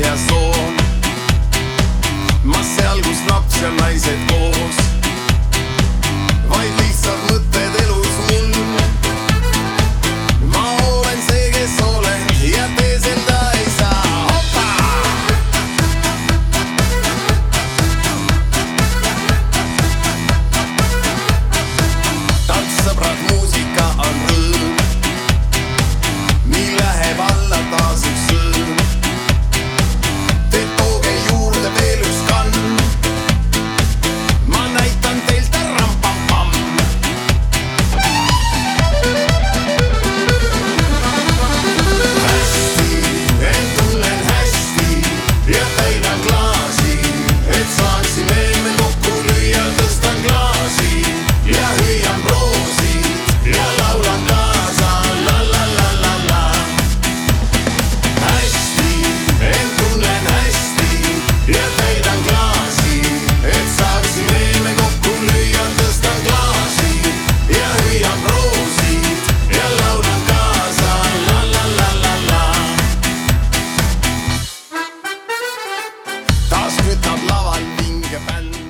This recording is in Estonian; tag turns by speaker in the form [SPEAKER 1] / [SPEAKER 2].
[SPEAKER 1] seljasoon. ma seal, kus laps ja naised koos laval vinge bänd.